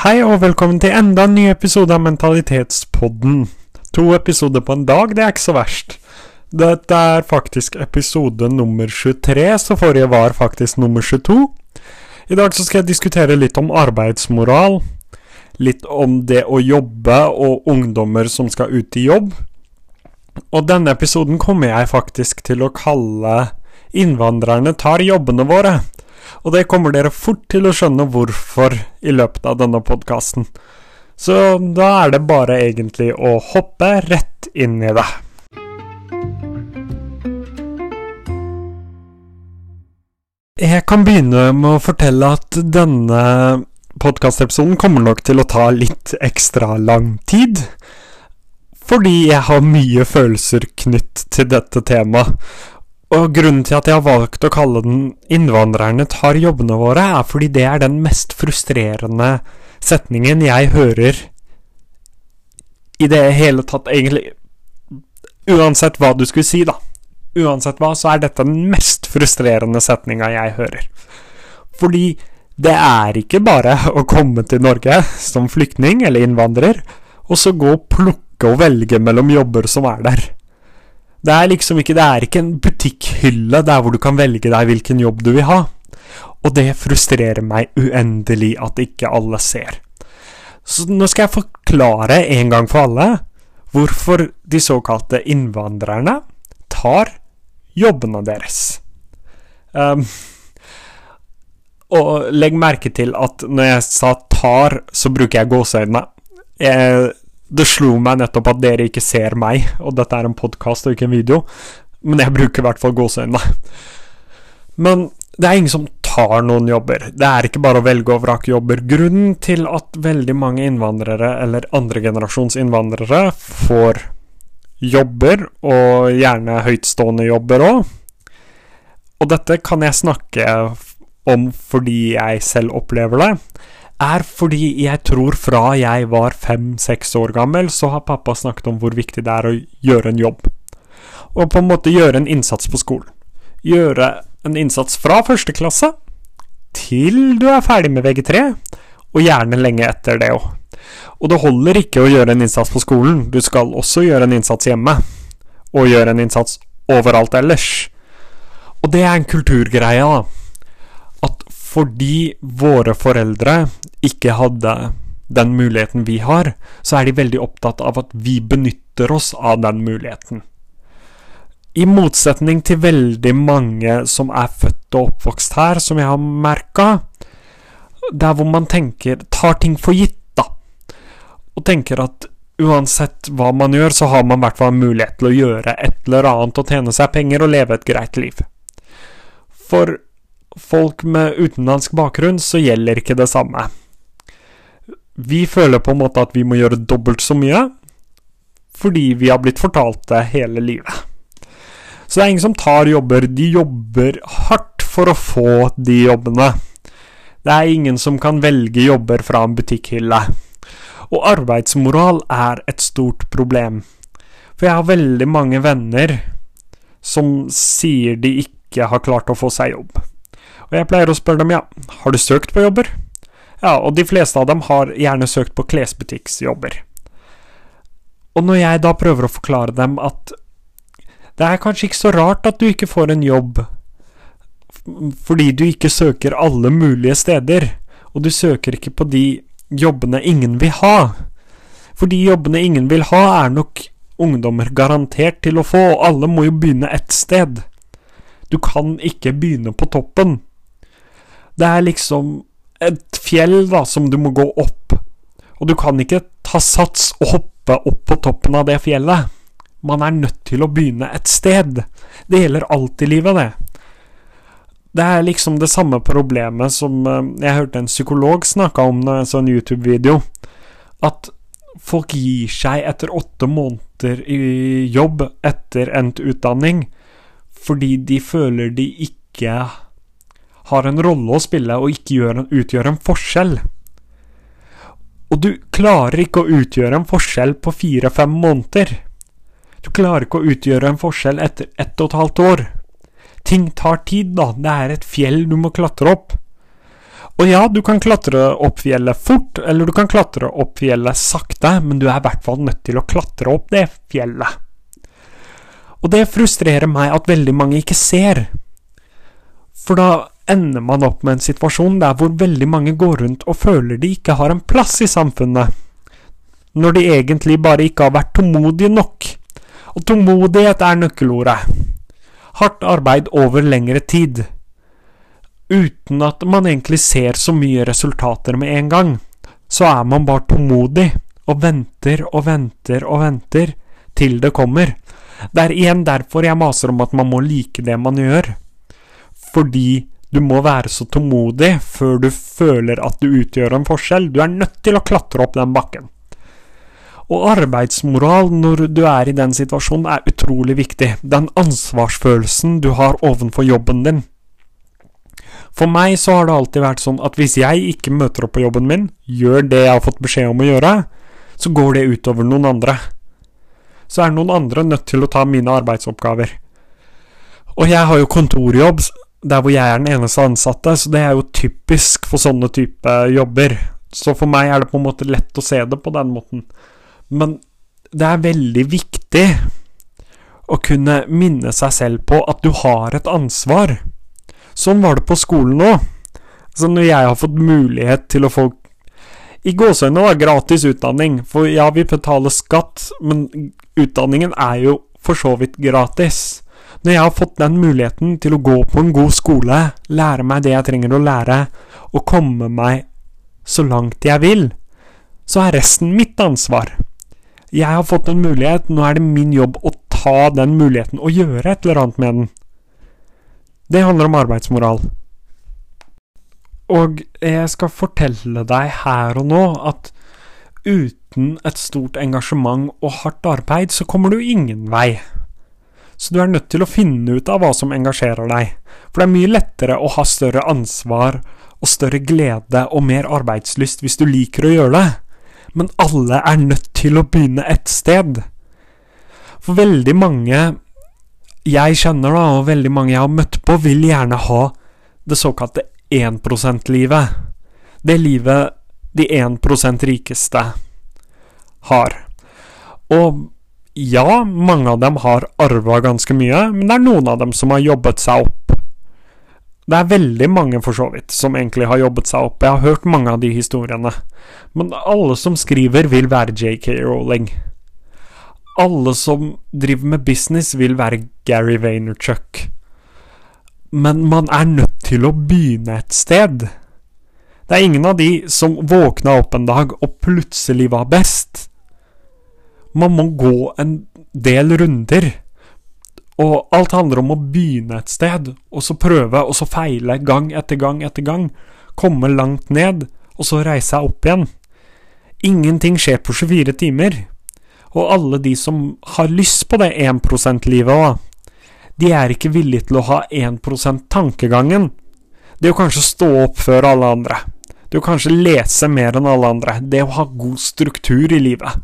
Hei og velkommen til enda en ny episode av Mentalitetspodden. To episoder på en dag, det er ikke så verst. Dette er faktisk episode nummer 23, så forrige var faktisk nummer 22. I dag så skal jeg diskutere litt om arbeidsmoral. Litt om det å jobbe og ungdommer som skal ut i jobb. Og denne episoden kommer jeg faktisk til å kalle 'Innvandrerne tar jobbene våre'. Og det kommer dere fort til å skjønne hvorfor i løpet av denne podkasten. Så da er det bare egentlig å hoppe rett inn i det. Jeg kan begynne med å fortelle at denne podkastepisoden kommer nok til å ta litt ekstra lang tid. Fordi jeg har mye følelser knytt til dette temaet. Og grunnen til at jeg har valgt å kalle den 'Innvandrerne tar jobbene våre', er fordi det er den mest frustrerende setningen jeg hører i det hele tatt, egentlig. Uansett hva du skulle si, da. Uansett hva, så er dette den mest frustrerende setninga jeg hører. Fordi det er ikke bare å komme til Norge som flyktning eller innvandrer, og så gå og plukke og velge mellom jobber som er der. Det er liksom ikke Det er ikke en butikkhylle der hvor du kan velge deg hvilken jobb du vil ha. Og det frustrerer meg uendelig at ikke alle ser. Så nå skal jeg forklare en gang for alle hvorfor de såkalte innvandrerne tar jobbene deres. Um, og legg merke til at når jeg sa 'tar', så bruker jeg gåseøynene. Det slo meg nettopp at dere ikke ser meg, og dette er en podkast og ikke en video, men jeg bruker i hvert fall gåseøynene. Men det er ingen som tar noen jobber. Det er ikke bare å velge og vrake jobber. Grunnen til at veldig mange innvandrere, eller andregenerasjons innvandrere, får jobber, og gjerne høytstående jobber òg, og dette kan jeg snakke om fordi jeg selv opplever det, er fordi jeg tror fra jeg var fem-seks år gammel, så har pappa snakket om hvor viktig det er å gjøre en jobb. Og på en måte gjøre en innsats på skolen. Gjøre en innsats fra første klasse til du er ferdig med VG3, og gjerne lenge etter det òg. Og det holder ikke å gjøre en innsats på skolen, du skal også gjøre en innsats hjemme. Og gjøre en innsats overalt ellers. Og det er en kulturgreie, da fordi våre foreldre ikke hadde den muligheten vi har, så er de veldig opptatt av at vi benytter oss av den muligheten. I motsetning til veldig mange som er født og oppvokst her, som jeg har merka, der hvor man tenker tar ting for gitt, da, og tenker at uansett hva man gjør, så har man i hvert fall mulighet til å gjøre et eller annet og tjene seg penger og leve et greit liv. For folk med utenlandsk bakgrunn, så gjelder ikke det samme. Vi føler på en måte at vi må gjøre dobbelt så mye, fordi vi har blitt fortalt det hele livet. Så det er ingen som tar jobber. De jobber hardt for å få de jobbene. Det er ingen som kan velge jobber fra en butikkhylle. Og arbeidsmoral er et stort problem. For jeg har veldig mange venner som sier de ikke har klart å få seg jobb. Og jeg pleier å spørre dem ja, har du søkt på jobber? Ja, og de fleste av dem har gjerne søkt på klesbutikksjobber. Og når jeg da prøver å forklare dem at det er kanskje ikke så rart at du ikke får en jobb, fordi du ikke søker alle mulige steder, og du søker ikke på de jobbene ingen vil ha. For de jobbene ingen vil ha, er nok ungdommer garantert til å få, og alle må jo begynne ett sted. Du kan ikke begynne på toppen. Det er liksom et fjell da, som du må gå opp. Og du kan ikke ta sats og hoppe opp på toppen av det fjellet. Man er nødt til å begynne et sted. Det gjelder alt i livet, det. Det er liksom det samme problemet som eh, jeg hørte en psykolog snakke om i en sånn YouTube-video. At folk gir seg etter åtte måneder i jobb etter endt utdanning fordi de føler de ikke har en rolle å spille og ikke gjør, utgjør en forskjell. Og du klarer ikke å utgjøre en forskjell på fire-fem måneder. Du klarer ikke å utgjøre en forskjell etter ett og et halvt år. Ting tar tid, da. Det er et fjell du må klatre opp. Og ja, du kan klatre opp fjellet fort, eller du kan klatre opp fjellet sakte, men du er i hvert fall nødt til å klatre opp det fjellet. Og det frustrerer meg at veldig mange ikke ser. For da ender man opp med en situasjon der hvor veldig mange går rundt og føler de ikke har en plass i samfunnet, når de egentlig bare ikke har vært tålmodige nok. Og tålmodighet er nøkkelordet. Hardt arbeid over lengre tid uten at man egentlig ser så mye resultater med en gang, så er man bare tålmodig og venter og venter og venter til det kommer. Det er igjen derfor jeg maser om at man må like det man gjør. Fordi du må være så tålmodig før du føler at du utgjør en forskjell. Du er nødt til å klatre opp den bakken. Og arbeidsmoral når du er i den situasjonen, er utrolig viktig. Den ansvarsfølelsen du har ovenfor jobben din. For meg så har det alltid vært sånn at hvis jeg ikke møter opp på jobben min, gjør det jeg har fått beskjed om å gjøre, så går det utover noen andre. Så er noen andre nødt til å ta mine arbeidsoppgaver. Og jeg har jo kontorjobb der hvor jeg er den eneste ansatte, så det er jo typisk for sånne type jobber. Så for meg er det på en måte lett å se det på den måten. Men det er veldig viktig å kunne minne seg selv på at du har et ansvar. Sånn var det på skolen òg. Så når jeg har fått mulighet til å få i gåseøynene da, gratis utdanning, for ja, vi betaler skatt, men utdanningen er jo for så vidt gratis. Når jeg har fått den muligheten til å gå på en god skole, lære meg det jeg trenger å lære, og komme meg så langt jeg vil, så er resten mitt ansvar. Jeg har fått en mulighet, nå er det min jobb å ta den muligheten og gjøre et eller annet med den. Det handler om arbeidsmoral. Og jeg skal fortelle deg her og nå at uten et stort engasjement og hardt arbeid, så kommer du ingen vei. Så du er nødt til å finne ut av hva som engasjerer deg. For det er mye lettere å ha større ansvar og større glede og mer arbeidslyst hvis du liker å gjøre det. Men alle er nødt til å begynne et sted. For veldig mange jeg kjenner, da, og veldig mange jeg har møtt på, vil gjerne ha det såkalte 1 %-livet. Det livet de 1% rikeste har. Og ja, mange av dem har arva ganske mye, men det er noen av dem som har jobbet seg opp. Det er veldig mange, for så vidt, som egentlig har jobbet seg opp. Jeg har hørt mange av de historiene. Men alle som skriver, vil være JK Rowling alle som driver med business, vil være Gary Vaynerchuk. Men man er nødt til å begynne et sted. Det er ingen av de som våkna opp en dag og plutselig var best. Man må gå en del runder. Og alt handler om å begynne et sted, og så prøve, og så feile gang etter gang etter gang. Komme langt ned, og så reise seg opp igjen. Ingenting skjer på 24 timer. Og alle de som har lyst på det 1 %-livet de er ikke villige til å ha 1% tankegangen. Det å kanskje stå opp før alle andre. Det å kanskje lese mer enn alle andre. Det å ha god struktur i livet.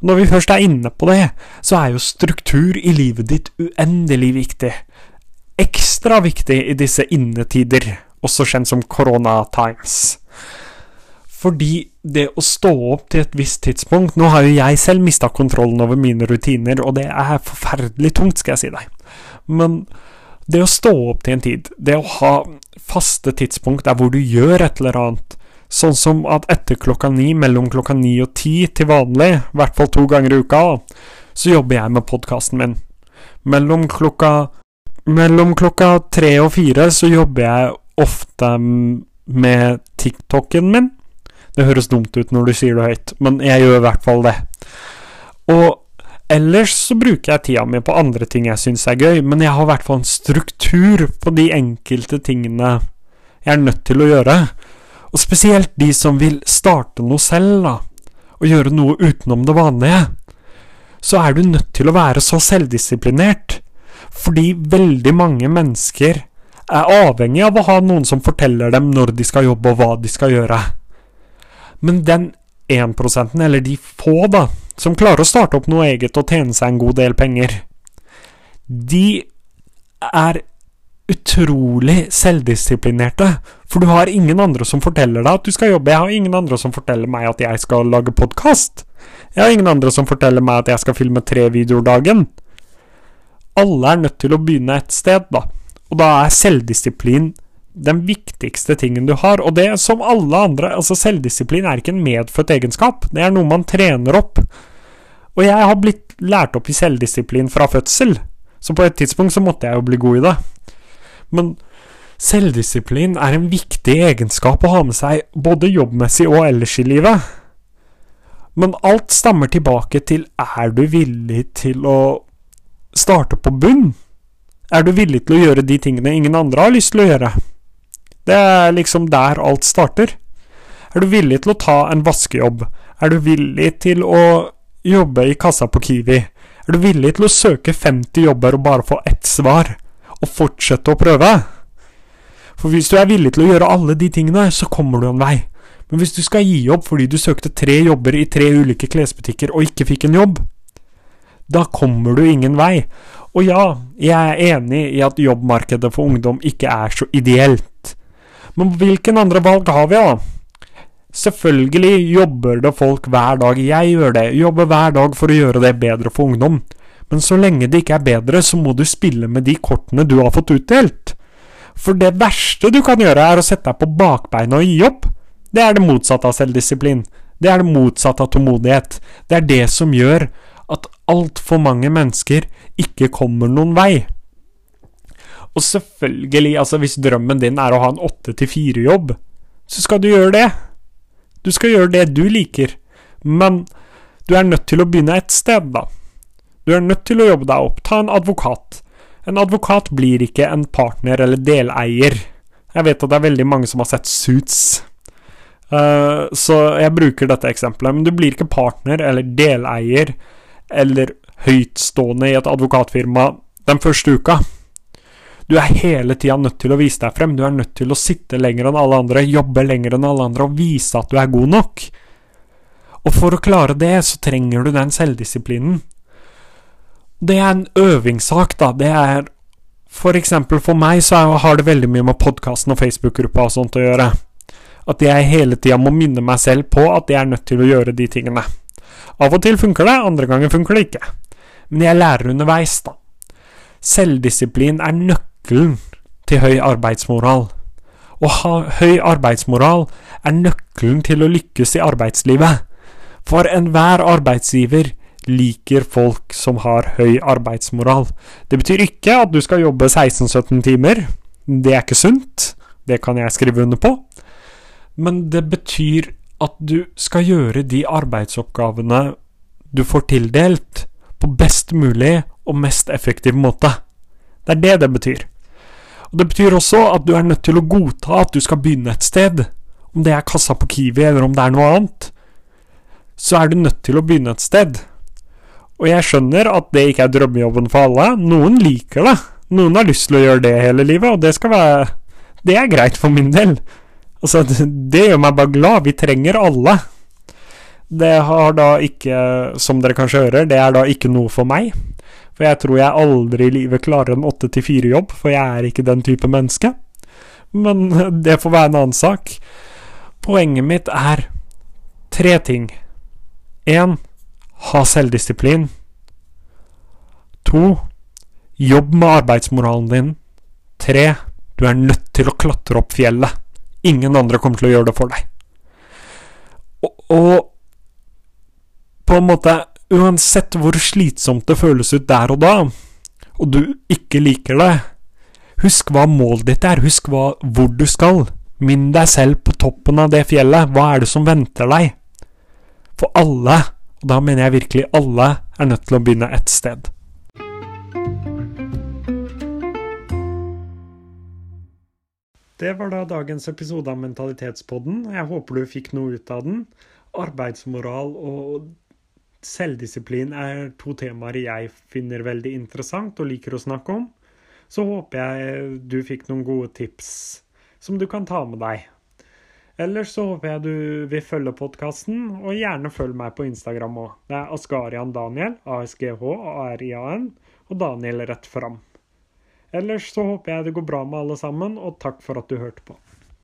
Og når vi først er inne på det, så er jo struktur i livet ditt uendelig viktig. Ekstra viktig i disse innetider, også kjent som corona times. Fordi det å stå opp til et visst tidspunkt Nå har jo jeg selv mista kontrollen over mine rutiner, og det er forferdelig tungt, skal jeg si deg. Men det å stå opp til en tid, det å ha faste tidspunkt der hvor du gjør et eller annet, sånn som at etter klokka ni, mellom klokka ni og ti til vanlig, i hvert fall to ganger i uka, så jobber jeg med podkasten min. Mellom klokka Mellom klokka tre og fire så jobber jeg ofte med TikToken min. Det høres dumt ut når du sier det høyt, men jeg gjør i hvert fall det. Og ellers så bruker jeg tida mi på andre ting jeg syns er gøy, men jeg har i hvert fall en struktur på de enkelte tingene jeg er nødt til å gjøre. Og spesielt de som vil starte noe selv, da, og gjøre noe utenom det vanlige. Så er du nødt til å være så selvdisiplinert, fordi veldig mange mennesker er avhengig av å ha noen som forteller dem når de skal jobbe og hva de skal gjøre. Men den 1% eller de få, da, som klarer å starte opp noe eget og tjene seg en god del penger, de er utrolig selvdisiplinerte. For du har ingen andre som forteller deg at du skal jobbe. Jeg har ingen andre som forteller meg at jeg skal lage podkast. Jeg har ingen andre som forteller meg at jeg skal filme tre videoer dagen. Alle er nødt til å begynne et sted, da. Og da er selvdisiplin den viktigste tingen du har. Og det som alle andre Altså, selvdisiplin er ikke en medfødt egenskap. Det er noe man trener opp. Og jeg har blitt lært opp i selvdisiplin fra fødsel. Så på et tidspunkt så måtte jeg jo bli god i det. Men selvdisiplin er en viktig egenskap å ha med seg både jobbmessig og ellers i livet. Men alt stammer tilbake til er du villig til å starte på bunn? Er du villig til å gjøre de tingene ingen andre har lyst til å gjøre? Det er liksom der alt starter. Er du villig til å ta en vaskejobb? Er du villig til å jobbe i kassa på Kiwi? Er du villig til å søke 50 jobber og bare få ett svar, og fortsette å prøve? For hvis du er villig til å gjøre alle de tingene, så kommer du en vei. Men hvis du skal gi opp fordi du søkte tre jobber i tre ulike klesbutikker og ikke fikk en jobb, da kommer du ingen vei. Og ja, jeg er enig i at jobbmarkedet for ungdom ikke er så ideelt. Men hvilken andre valg har vi, da? Selvfølgelig jobber det folk hver dag. Jeg gjør det. Jobber hver dag for å gjøre det bedre for ungdom. Men så lenge det ikke er bedre, så må du spille med de kortene du har fått utdelt. For det verste du kan gjøre, er å sette deg på bakbeina og gi opp. Det er det motsatte av selvdisiplin. Det er det motsatte av tålmodighet. Det er det som gjør at altfor mange mennesker ikke kommer noen vei. Og selvfølgelig, altså hvis drømmen din er å ha en åtte til fire-jobb, så skal du gjøre det. Du skal gjøre det du liker, men du er nødt til å begynne et sted, da. Du er nødt til å jobbe deg opp. Ta en advokat. En advokat blir ikke en partner eller deleier. Jeg vet at det er veldig mange som har sett Suits. Uh, så jeg bruker dette eksempelet. Men du blir ikke partner eller deleier eller høytstående i et advokatfirma den første uka. Du er hele tida nødt til å vise deg frem. Du er nødt til å sitte lenger enn alle andre, jobbe lenger enn alle andre og vise at du er god nok. Og for å klare det, så trenger du den selvdisiplinen. Det er en øvingssak, da. Det er For eksempel for meg så har det veldig mye med podkasten og Facebook-gruppa og sånt å gjøre. At jeg hele tida må minne meg selv på at jeg er nødt til å gjøre de tingene. Av og til funker det, andre ganger funker det ikke. Men jeg lærer underveis, da. Selvdisiplin er nøkkelen til høy arbeidsmoral. Å ha høy arbeidsmoral er nøkkelen til å lykkes i arbeidslivet. For enhver arbeidsgiver liker folk som har høy arbeidsmoral. Det betyr ikke at du skal jobbe 16-17 timer. Det er ikke sunt. Det kan jeg skrive under på. Men det betyr at du skal gjøre de arbeidsoppgavene du får tildelt, på best mulig og mest effektiv måte. Det er det det betyr. Og Det betyr også at du er nødt til å godta at du skal begynne et sted. Om det er kassa på Kiwi, eller om det er noe annet. Så er du nødt til å begynne et sted. Og jeg skjønner at det ikke er drømmejobben for alle. Noen liker det. Noen har lyst til å gjøre det hele livet, og det skal være Det er greit for min del. Altså, det gjør meg bare glad. Vi trenger alle. Det har da ikke, som dere kanskje hører, det er da ikke noe for meg. For jeg tror jeg aldri i livet klarer en åtte til fire-jobb, for jeg er ikke den type menneske. Men det får være en annen sak. Poenget mitt er tre ting. Én ha selvdisiplin. To jobb med arbeidsmoralen din. Tre du er nødt til å klatre opp fjellet. Ingen andre kommer til å gjøre det for deg. Og, og på en måte Uansett hvor slitsomt det føles ut der og da, og du ikke liker det, husk hva målet ditt er, husk hva, hvor du skal. Minn deg selv på toppen av det fjellet. Hva er det som venter deg? For alle, og da mener jeg virkelig alle, er nødt til å begynne et sted. Det var da dagens episode av Mentalitetspodden. Jeg håper du fikk noe ut av den. Arbeidsmoral og selvdisiplin er to temaer jeg finner veldig interessant og liker å snakke om. Så håper jeg du fikk noen gode tips som du kan ta med deg. Ellers så håper jeg du vil følge podkasten, og gjerne følg meg på Instagram òg. Det er Askarian Daniel, ASGH, ARIAN, og Daniel rett fram. Ellers så håper jeg det går bra med alle sammen, og takk for at du hørte på.